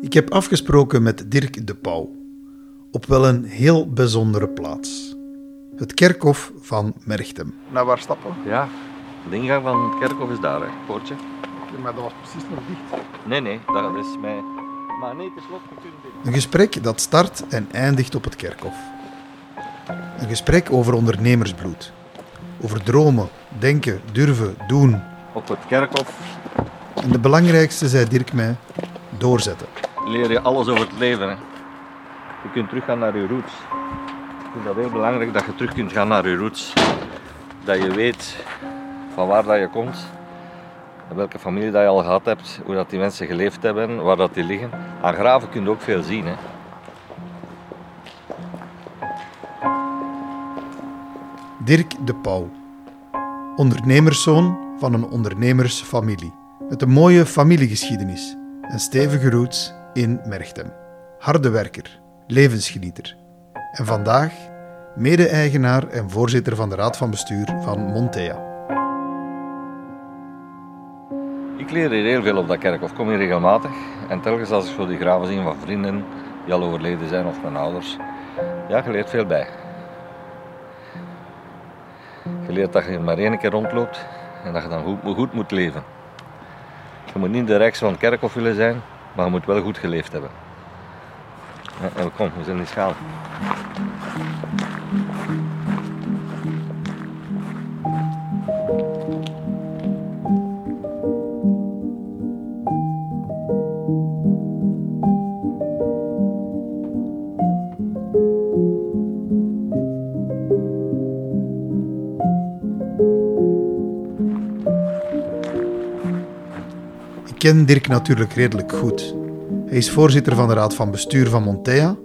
Ik heb afgesproken met Dirk de Pauw. Op wel een heel bijzondere plaats. Het kerkhof van Merchtem. Naar waar stappen? Ja, de ingang van het kerkhof is daar, hè, poortje. Maar dat was precies nog dicht. Nee, nee, dat is mij... Maar nee, het is. Een gesprek dat start en eindigt op het kerkhof. Een gesprek over ondernemersbloed. Over dromen, denken, durven, doen. Op het kerkhof En de belangrijkste, zei Dirk mij, doorzetten. Leer je alles over het leven. Hè. Je kunt teruggaan naar je roots. Ik vind dat heel belangrijk dat je terug kunt gaan naar je roots. Dat je weet van waar dat je komt, welke familie dat je al gehad hebt, hoe dat die mensen geleefd hebben, waar dat die liggen. Aan graven kun je ook veel zien. Hè. Dirk de Pauw. Ondernemerszoon van een ondernemersfamilie. Met een mooie familiegeschiedenis en stevige roots in Merchtem. Harde werker, levensgenieter. En vandaag mede-eigenaar en voorzitter van de raad van bestuur van Montea. Ik leer hier heel veel op dat kerkhof, kom hier regelmatig. En telkens als ik zo die graven zie van vrienden die al overleden zijn of mijn ouders, ja, je leert veel bij. Je leert dat je maar één keer rondloopt en dat je dan goed, goed moet leven. Je moet niet de rijkste van het kerkhof willen zijn, maar je moet wel goed geleefd hebben. Ja, en kom, we zijn in schaal. Ken Dirk natuurlijk redelijk goed. Hij is voorzitter van de raad van bestuur van Montea.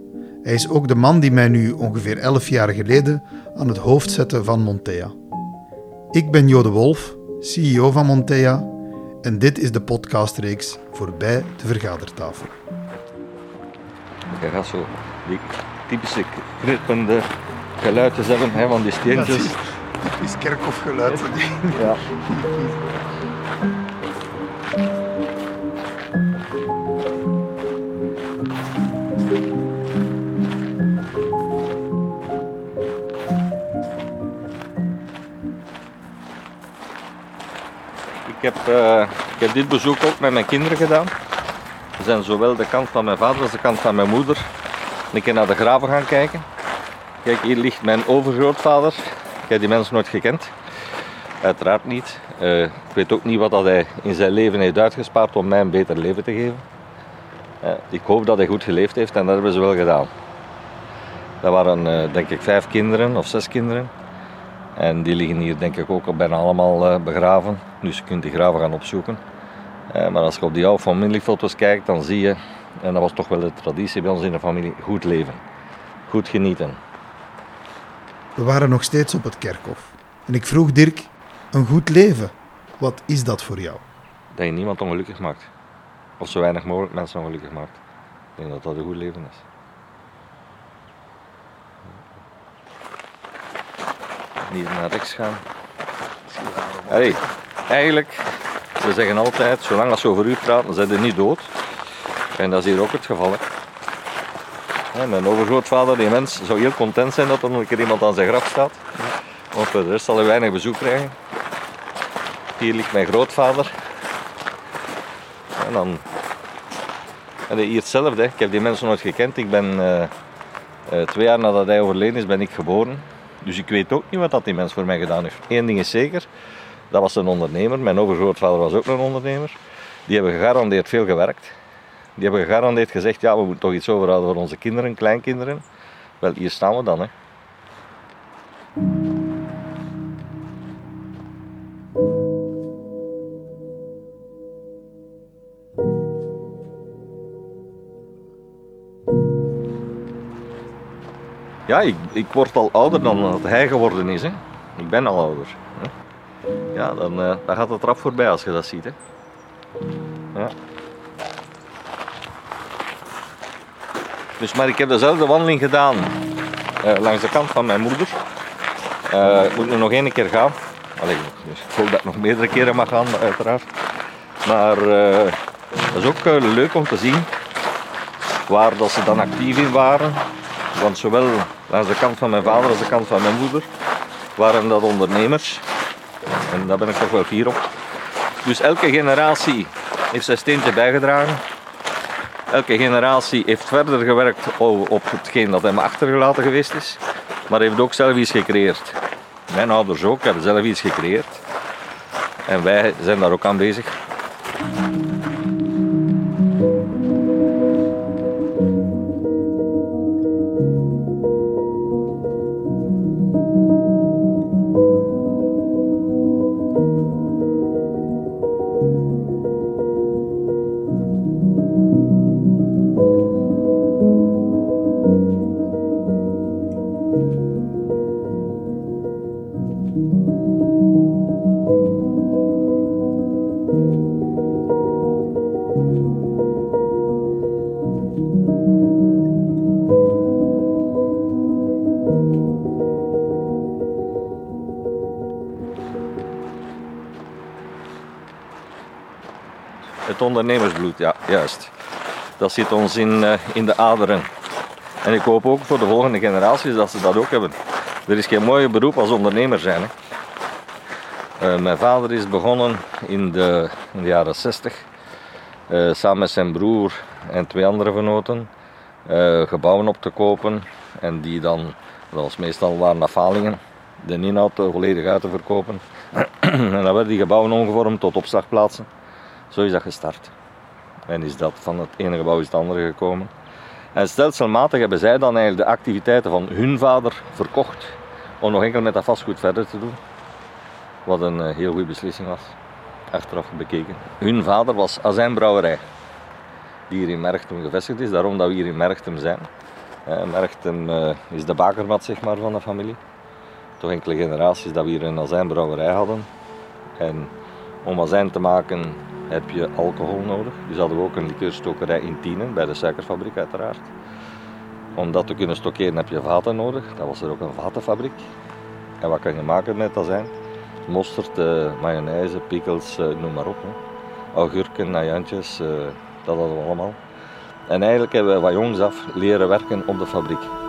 Hij is ook de man die mij nu ongeveer 11 jaar geleden aan het hoofd zette van Montea. Ik ben Jo de Wolf, CEO van Montea, en dit is de podcastreeks voorbij de vergadertafel. Je gaat zo die typische knippende geluidjes hebben hè, van die steentjes. Typisch kerkhofgeluid. Ja. Ik heb, eh, ik heb dit bezoek ook met mijn kinderen gedaan. We zijn zowel de kant van mijn vader als de kant van mijn moeder een keer naar de graven gaan kijken. Kijk, hier ligt mijn overgrootvader. Ik heb die mens nooit gekend. Uiteraard niet. Eh, ik weet ook niet wat dat hij in zijn leven heeft uitgespaard om mij een beter leven te geven. Eh, ik hoop dat hij goed geleefd heeft en dat hebben ze wel gedaan. Dat waren denk ik vijf kinderen of zes kinderen. En die liggen hier denk ik ook al bijna allemaal eh, begraven. Dus je kunt die graven gaan opzoeken. Eh, maar als je op die oude familiefoto's kijkt, dan zie je, en dat was toch wel de traditie bij ons in de familie, goed leven. Goed genieten. We waren nog steeds op het kerkhof. En ik vroeg Dirk, een goed leven, wat is dat voor jou? Dat je niemand ongelukkig maakt. Of zo weinig mogelijk mensen ongelukkig maakt. Ik denk dat dat een goed leven is. Niet naar rechts gaan. Hey, eigenlijk, ze zeggen altijd, zolang als ze over u praten, zijn ze niet dood. En dat is hier ook het geval. Hè. Mijn overgrootvader, die mens, zou heel content zijn dat er nog een keer iemand aan zijn graf staat. Want de rest zal hij weinig bezoek krijgen. Hier ligt mijn grootvader. En dan... En hier hetzelfde, hè. ik heb die mensen nooit gekend. Ik ben eh, eh, twee jaar nadat hij overleden is, ben ik geboren. Dus ik weet ook niet wat dat die mens voor mij gedaan heeft. Eén ding is zeker, dat was een ondernemer. Mijn overgrootvader was ook een ondernemer. Die hebben gegarandeerd veel gewerkt. Die hebben gegarandeerd gezegd, ja, we moeten toch iets overhouden voor onze kinderen, kleinkinderen. Wel, hier staan we dan. Hè. Ja, ik, ik word al ouder dan dat hij geworden is. Hè. Ik ben al ouder. Hè. Ja, dan, eh, dan gaat het rap voorbij als je dat ziet. Hè. Ja. Dus, maar ik heb dezelfde wandeling gedaan eh, langs de kant van mijn moeder. Eh, ik moet nu nog één keer gaan. Allee, dus ik hoop dat ik nog meerdere keren mag gaan, uiteraard. Maar eh, dat is ook leuk om te zien waar dat ze dan actief in waren. Want zowel aan de kant van mijn vader als de kant van mijn moeder waren dat ondernemers. En daar ben ik toch wel fier op. Dus elke generatie heeft zijn steentje bijgedragen. Elke generatie heeft verder gewerkt op hetgeen dat hem achtergelaten geweest is. Maar heeft ook zelf iets gecreëerd. Mijn ouders ook hebben zelf iets gecreëerd. En wij zijn daar ook aan bezig. Het ondernemersbloed, ja, juist. Dat zit ons in, uh, in de aderen. En ik hoop ook voor de volgende generaties dat ze dat ook hebben. Er is geen mooie beroep als ondernemer zijn. Hè. Uh, mijn vader is begonnen in de, in de jaren 60, uh, samen met zijn broer en twee andere venoten, gebouwen op te kopen. En die dan, dat was meestal waren afhalingen, de inhoud volledig uit te verkopen. en dan werden die gebouwen omgevormd tot opslagplaatsen. Zo is dat gestart. En is dat van het ene gebouw is het andere gekomen. En stelselmatig hebben zij dan eigenlijk de activiteiten van hun vader verkocht om nog enkel met dat vastgoed verder te doen. Wat een heel goede beslissing was, achteraf bekeken. Hun vader was azijnbrouwerij, die hier in Merchtem gevestigd is, daarom dat we hier in Merchtem zijn. Uh, Merchtem uh, is de bakermat zeg maar, van de familie. Toch enkele generaties dat we hier een azijnbrouwerij hadden. En om azijn te maken heb je alcohol nodig. Dus hadden we ook een likeurstokerij in Tienen, bij de suikerfabriek uiteraard. Om dat te kunnen stockeren heb je vaten nodig. Dat was er ook een vatenfabriek. En wat kan je maken met azijn? Mosterd, uh, mayonaise, pickles, uh, noem maar op. Hè. Augurken, najantjes, uh, dat hadden we allemaal. En eigenlijk hebben we van jongs af leren werken op de fabriek.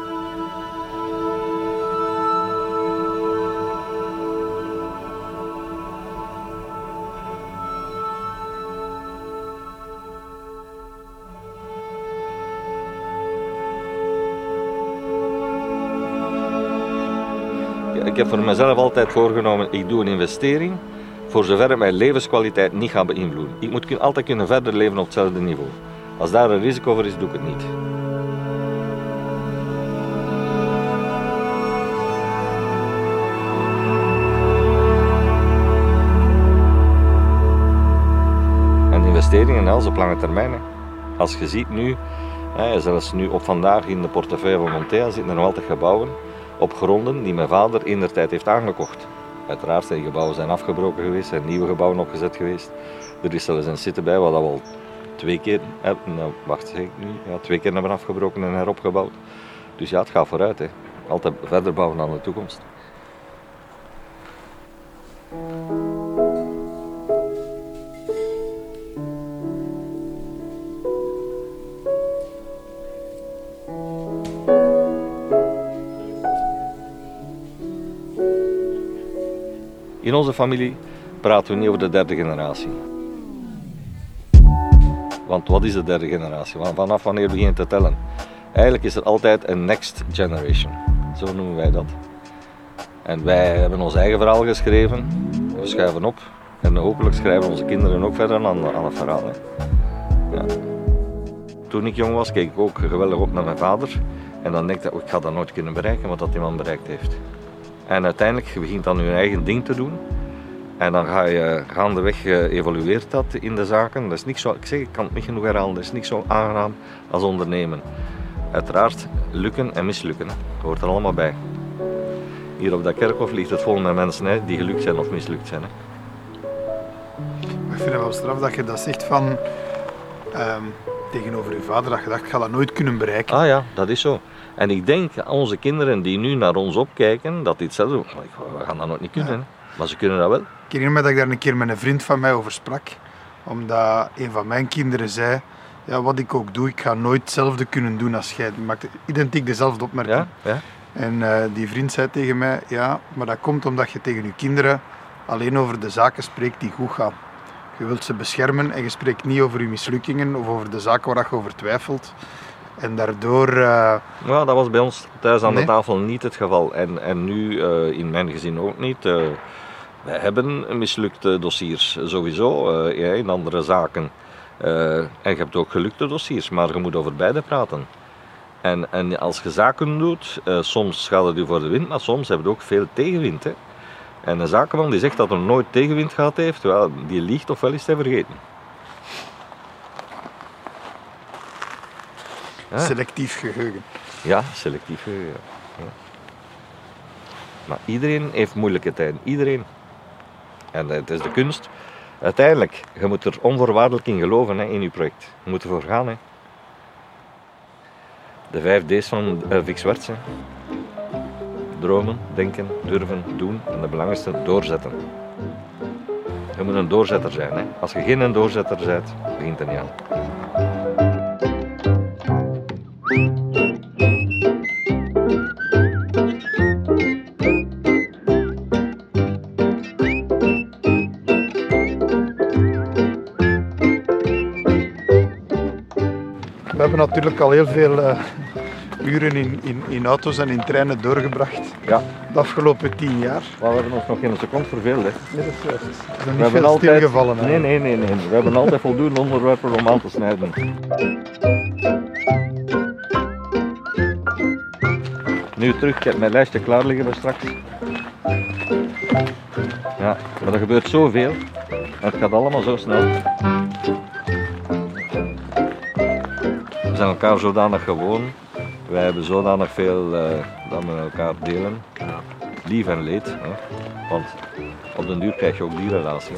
Ik heb voor mezelf altijd voorgenomen, ik doe een investering voor zover mijn levenskwaliteit niet gaat beïnvloeden. Ik moet altijd kunnen verder leven op hetzelfde niveau. Als daar een risico voor is, doe ik het niet. En investeringen als op lange termijn. Als je ziet nu, zelfs nu op vandaag in de portefeuille van Montea zitten er nog altijd gebouwen op gronden die mijn vader in der tijd heeft aangekocht. Uiteraard zijn gebouwen zijn afgebroken geweest, zijn nieuwe gebouwen opgezet geweest. Er is zelfs een zitten bij wat we al twee keer, nou, wacht zeg ik nu, ja, twee keer hebben afgebroken en heropgebouwd. Dus ja, het gaat vooruit. Hè. Altijd verder bouwen aan de toekomst. In onze familie praten we niet over de derde generatie. Want wat is de derde generatie? Vanaf wanneer begin je te tellen? Eigenlijk is er altijd een next generation. Zo noemen wij dat. En wij hebben ons eigen verhaal geschreven. We schuiven op. En hopelijk schrijven onze kinderen ook verder aan, aan het verhaal. Ja. Toen ik jong was, keek ik ook geweldig op naar mijn vader. En dan denk ik, oh, ik ga dat nooit kunnen bereiken wat dat die man bereikt heeft. En uiteindelijk je begint dan je eigen ding te doen. En dan ga je gaandeweg evolueert dat in de zaken. Dat is niet zo, ik zeg, ik kan het niet genoeg herhalen, dat is niet zo aangenaam als ondernemen. Uiteraard lukken en mislukken, dat hoort er allemaal bij. Hier op dat kerkhof ligt het vol met mensen hè, die gelukt zijn of mislukt zijn. Hè. Ik vind het wel straf dat je dat zegt van um, tegenover je vader, dat je dacht, ik ga dat nooit kunnen bereiken. Ah ja, dat is zo. En ik denk, onze kinderen die nu naar ons opkijken, dat dit doen. We gaan dat nooit niet kunnen, ja. maar ze kunnen dat wel. Ik herinner me dat ik daar een keer met een vriend van mij over sprak. Omdat een van mijn kinderen zei, ja, wat ik ook doe, ik ga nooit hetzelfde kunnen doen als jij. Maakt identiek dezelfde opmerking. Ja? ja? En eh, die vriend zei tegen mij, ja, maar dat komt omdat je tegen je kinderen alleen over de zaken spreekt die goed gaan. Je wilt ze beschermen en je spreekt niet over je mislukkingen of over de zaken waar je over twijfelt. En daardoor... eh, Ja, dat was bij ons thuis aan Nee? de tafel niet het geval. En, en nu eh, in mijn gezin ook niet. Eh, wij hebben mislukte dossiers sowieso ja, in andere zaken. En je hebt ook gelukte dossiers, maar je moet over beide praten. En, en als je zaken doet, soms gaat het u voor de wind, maar soms heb je ook veel tegenwind. Hè. En een zakenman die zegt dat er nooit tegenwind gehad heeft, wel, die liegt of wel is hij vergeten. Selectief geheugen. Ja, selectief geheugen. Ja. Maar iedereen heeft moeilijke tijden. Iedereen. En het is de kunst. Uiteindelijk, je moet er onvoorwaardelijk in geloven hè, in je project. Je moet ervoor gaan. Hè. De vijf D's van uh, Vic Zwarts. hè. Dromen, denken, durven, doen. En de belangrijkste, doorzetten. Je moet een doorzetter zijn. Hè. Als je geen doorzetter bent, begint het niet aan. Hebben natuurlijk al heel veel eh, uren in, in, in auto's en in treinen doorgebracht Ja, de afgelopen tien jaar. maar we hebben ons nog geen seconde verveeld. Hè. Nee, dat is juist. Er zijn We niet hebben veel altijd... stilgevallen. Nee, nee, nee, nee. We hebben altijd voldoende onderwerpen om aan te snijden. Nu terug, ik heb mijn lijstje klaar liggen voor straks. Ja, maar er gebeurt zoveel. Het gaat allemaal zo snel. We zijn elkaar zodanig gewoon. Wij hebben zodanig veel eh, dat we elkaar delen. Lief en leed. Hè. Want op den duur krijg je ook die relatie.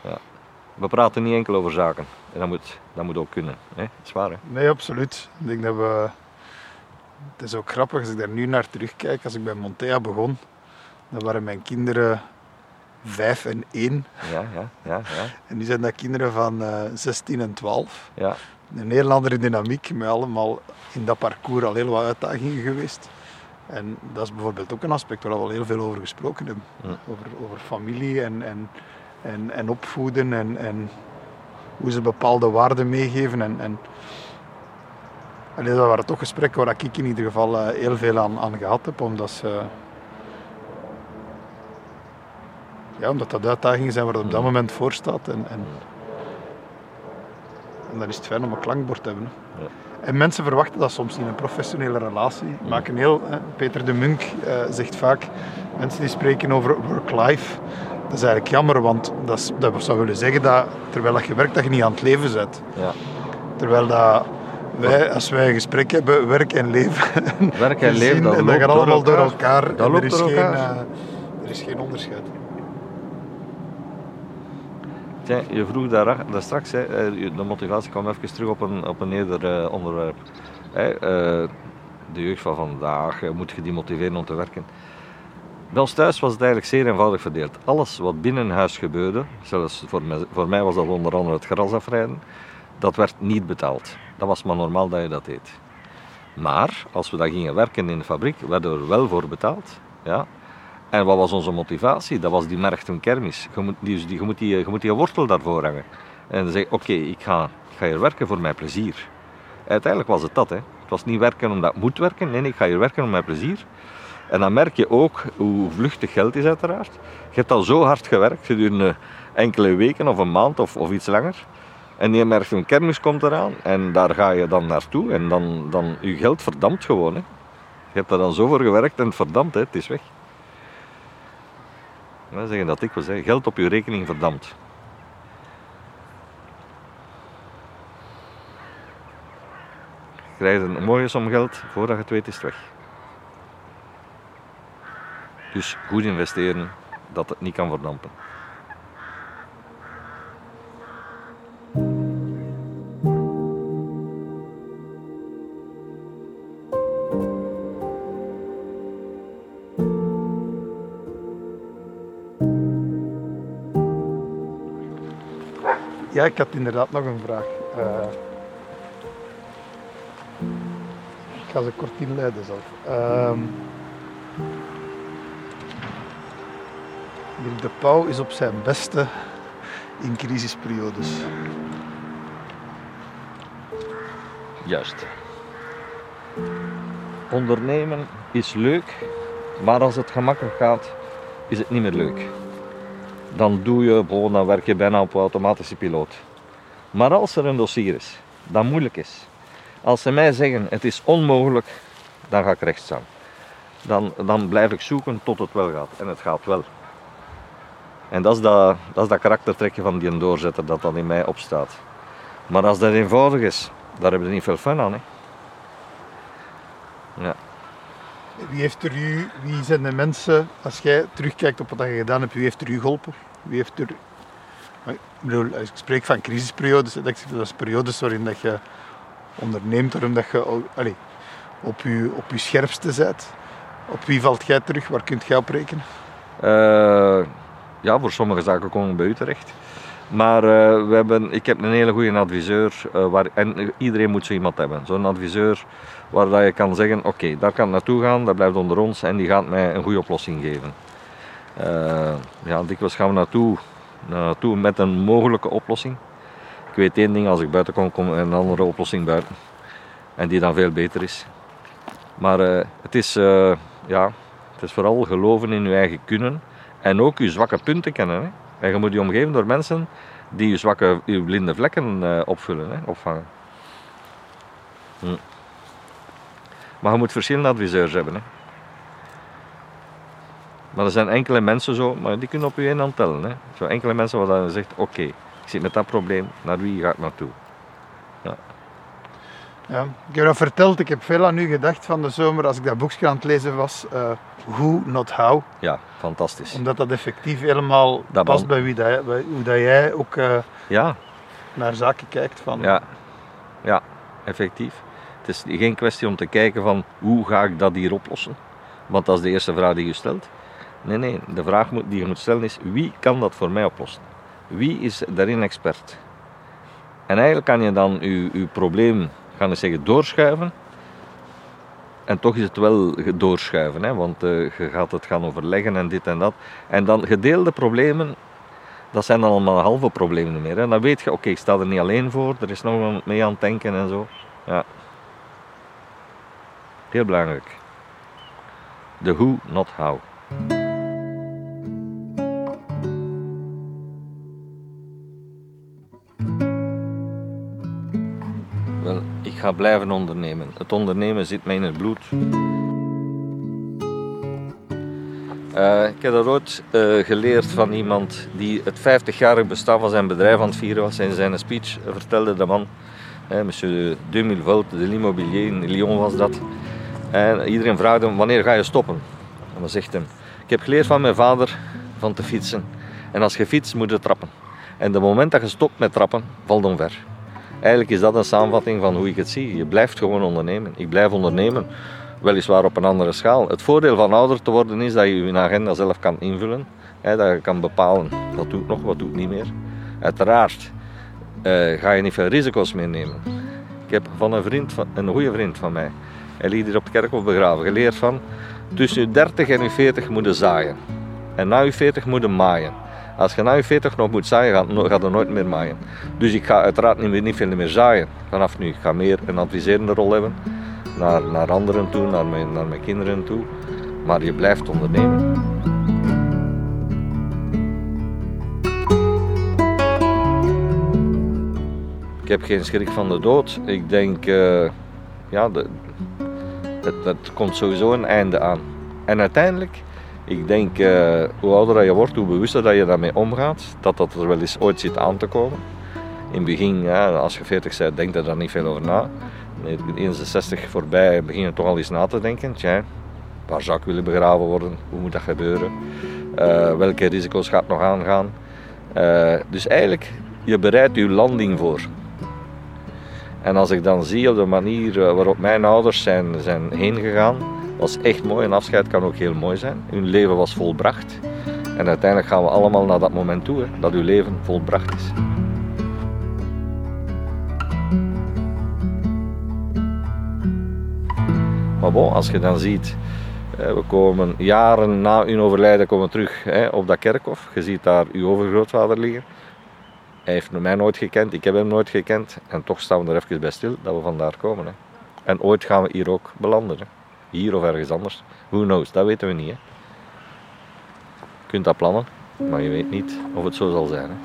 Ja. We praten niet enkel over zaken. En dat moet, dat moet ook kunnen. Hè. Dat is waar. Nee, absoluut. Ik denk dat we... Het is ook grappig als ik daar nu naar terugkijk. Als ik bij Montea begon, dan waren mijn kinderen vijf en één. Ja, ja, ja, ja. En nu zijn dat kinderen van eh 16 en 12. ja. Een heel andere dynamiek, met allemaal in dat parcours al heel wat uitdagingen geweest. En dat is bijvoorbeeld ook een aspect waar we al heel veel over gesproken hebben. Over, over familie en, en, en, en opvoeden en, en hoe ze bepaalde waarden meegeven. En, en, en dat waren toch gesprekken waar ik in ieder geval eh, heel veel aan, aan gehad heb, omdat ze... Ja, omdat dat uitdagingen zijn waar het op dat moment voor staat. En, en, en dan is het fijn om een klankbord te hebben. Ja. En mensen verwachten dat soms in een professionele relatie. Maken heel, hè, Peter de Munk eh, zegt vaak, mensen die spreken over work-life, dat is eigenlijk jammer, want dat, is- dat zou willen zeggen dat terwijl dat je werkt, dat je niet aan het leven bent. ja. Terwijl dat wij, als wij een gesprek hebben, werk en leven. Werk en leven, dat en dat loopt gaat door allemaal door elkaar. elkaar. Dat loopt er, is door geen, eh, er is geen onderscheid. Je vroeg daar, daar straks, hè, eh, de motivatie kwam even terug op een, op een eerder eh, onderwerp. Eh, de jeugd van vandaag, moet je die motiveren om te werken. Bij ons thuis was het eigenlijk zeer eenvoudig verdeeld. Alles wat binnen huis gebeurde, zelfs voor mij, voor mij was dat onder andere het gras afrijden, dat werd niet betaald. Dat was maar normaal dat je dat deed. Maar als we dan gingen werken in de fabriek, werden we er wel voor betaald. Ja. En wat was onze motivatie? Dat was die merchten kermis. Je moet die, je moet die, je moet die wortel daarvoor hangen. En dan zeg oké, ik, ga, ik ga hier werken voor mijn plezier. Uiteindelijk was het dat. Hè. Het was niet werken omdat ik moet werken. Nee, ik ga hier werken om mijn plezier. En dan merk je ook hoe vluchtig geld is uiteraard. Je hebt al zo hard gewerkt gedurende enkele weken of een maand of, of iets langer. En je merkt een kermis komt eraan en daar ga je dan naartoe. En dan, dan je geld verdampt gewoon. Hè. Je hebt er dan zo voor gewerkt en het verdampt, hè. het is weg. We zeggen dat ik hè. geld op je rekening verdampt. Je een mooie som geld, voordat je het weet is het weg. Dus goed investeren, dat het niet kan verdampen. Ik had inderdaad nog een vraag. Uh, ik ga ze kort inleiden zelf. Uh, de Pauw is op zijn beste in crisisperiodes. Juist. Ondernemen is leuk, maar als het gemakkelijk gaat, is het niet meer leuk. Dan doe je, oh, dan werk je bijna op automatische piloot. Maar als er een dossier is dat moeilijk is, als ze mij zeggen het is onmogelijk, dan ga ik recht staan. Dan, dan blijf ik zoeken tot het wel gaat. En het gaat wel. En dat is dat, dat, is dat karaktertrekje van die doorzetter dat dan in mij opstaat. Maar als dat eenvoudig is, daar hebben we niet veel fun aan. Hè? Ja. Wie, heeft er u, wie zijn de mensen, als jij terugkijkt op wat je gedaan hebt, wie heeft er u geholpen? Wie heeft er... Ik bedoel, ik spreek van crisisperiodes, dat is periodes waarin dat je onderneemt, omdat je allez, op, je, op je scherpste bent. Op wie valt jij terug? Waar kunt jij op rekenen? Uh, ja, voor sommige zaken komen we bij u terecht. Maar uh, we hebben, ik heb een hele goede adviseur. Uh, waar, en iedereen moet zo iemand hebben. Zo'n adviseur waar dat je kan zeggen: Oké, daar kan naartoe gaan, dat blijft onder ons en die gaat mij een goede oplossing geven. Uh, ja, dikwijls gaan we naartoe, naartoe met een mogelijke oplossing. Ik weet één ding: als ik buiten kom, komt een andere oplossing buiten. En die dan veel beter is. Maar het, is, ja, het is vooral geloven in je eigen kunnen en ook je zwakke punten kennen. Hè. En je moet je omgeven door mensen die je zwakke, je blinde vlekken uh, opvullen, hè, opvangen. Hm. Maar je moet verschillende adviseurs hebben. Hè. Maar er zijn enkele mensen zo, maar die kunnen op je één hand tellen. Hè. Zo enkele mensen waar je zegt, oké, ik zit met dat probleem, naar wie ga ik naartoe? Ja. Ik heb dat verteld, ik heb veel aan u gedacht van de zomer als ik dat boekje aan het lezen was. Uh, who, not how. Ja, fantastisch. Omdat dat effectief helemaal dat past bij, wie dat, bij hoe dat jij ook uh, ja. naar zaken kijkt. Van. Ja. ja, effectief. Het is geen kwestie om te kijken van hoe ga ik dat hier oplossen. Want dat is de eerste vraag die je stelt. Nee, nee, de vraag die je moet stellen is wie kan dat voor mij oplossen? Wie is daarin expert? En eigenlijk kan je dan je, je probleem gaan we zeggen, doorschuiven. En toch is het wel doorschuiven, hè, want je gaat het gaan overleggen en dit en dat. En dan gedeelde problemen, dat zijn dan allemaal halve problemen meer. Hè. Dan weet je, oké, ik sta er niet alleen voor, er is nog iemand mee aan het denken en zo. Ja. Heel belangrijk. The who, not how. Ga blijven ondernemen. Het ondernemen zit mij in het bloed. Uh, ik heb dat ooit uh, geleerd van iemand die het 50-jarig bestaan van zijn bedrijf aan het vieren was. In zijn speech vertelde de man, eh, monsieur 2000 volt, de l'immobilier in Lyon was dat. En iedereen vraagde hem, wanneer ga je stoppen? En dan zegt hij, ik heb geleerd van mijn vader van te fietsen. En als je fietst, moet je trappen. En het moment dat je stopt met trappen, valt omver. Eigenlijk is dat een samenvatting van hoe ik het zie. Je blijft gewoon ondernemen. Ik blijf ondernemen, weliswaar op een andere schaal. Het voordeel van ouder te worden is dat je je agenda zelf kan invullen. Hè, dat je kan bepalen wat doe ik nog, wat doe ik niet meer. Uiteraard uh, ga je niet veel risico's meenemen. Ik heb van een vriend, een goede vriend van mij, hij ligt hier op het kerkhof begraven, geleerd van tussen je 30 en je 40 moet je zaaien. En na je 40 moet je maaien. Als je na je 40 nog moet zaaien, gaat, er nooit meer maaien. Dus ik ga uiteraard niet, meer, niet veel meer zaaien vanaf nu. Ik ga meer een adviserende rol hebben naar, naar anderen toe, naar mijn, naar mijn kinderen toe. Maar je blijft ondernemen. Ik heb geen schrik van de dood. Ik denk, uh, ja, de, het, het komt sowieso een einde aan. En uiteindelijk ik denk, uh, hoe ouder je wordt, hoe bewuster dat je daarmee omgaat, dat dat er wel eens ooit zit aan te komen. In het begin, ja, als je 40 bent, denk je daar niet veel over na. Eens de 60 voorbij begin je toch al eens na te denken. Tja, waar zou ik willen begraven worden? Hoe moet dat gebeuren? Uh, welke risico's gaat nog aangaan? Uh, dus eigenlijk, je bereidt je landing voor. En als ik dan zie op de manier waarop mijn ouders zijn, zijn heen gegaan, was echt mooi. Een afscheid kan ook heel mooi zijn. Hun leven was volbracht. En uiteindelijk gaan we allemaal naar dat moment toe, hè, dat uw leven volbracht is. Maar bon, als je dan ziet, we komen jaren na hun overlijden komen we terug hè, op dat kerkhof. Je ziet daar uw overgrootvader liggen. Hij heeft mij nooit gekend, ik heb hem nooit gekend. En toch staan we er even bij stil dat we vandaar komen. Hè. En ooit gaan we hier ook belanden. Hier of ergens anders. Who knows, dat weten we niet. Hè. Je kunt dat plannen, maar je weet niet of het zo zal zijn. Hè.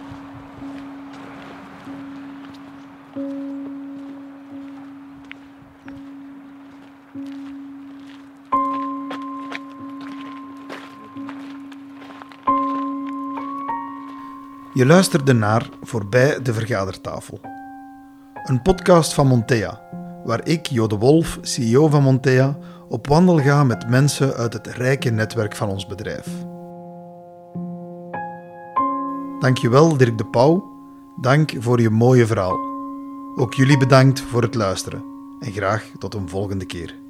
Je luisterde naar Voorbij de Vergadertafel. Een podcast van Montea, waar ik, Jo de Wolf, CEO van Montea, op wandel ga met mensen uit het rijke netwerk van ons bedrijf. Dankjewel Dirk de Pauw, dank voor je mooie verhaal. Ook jullie bedankt voor het luisteren en graag tot een volgende keer.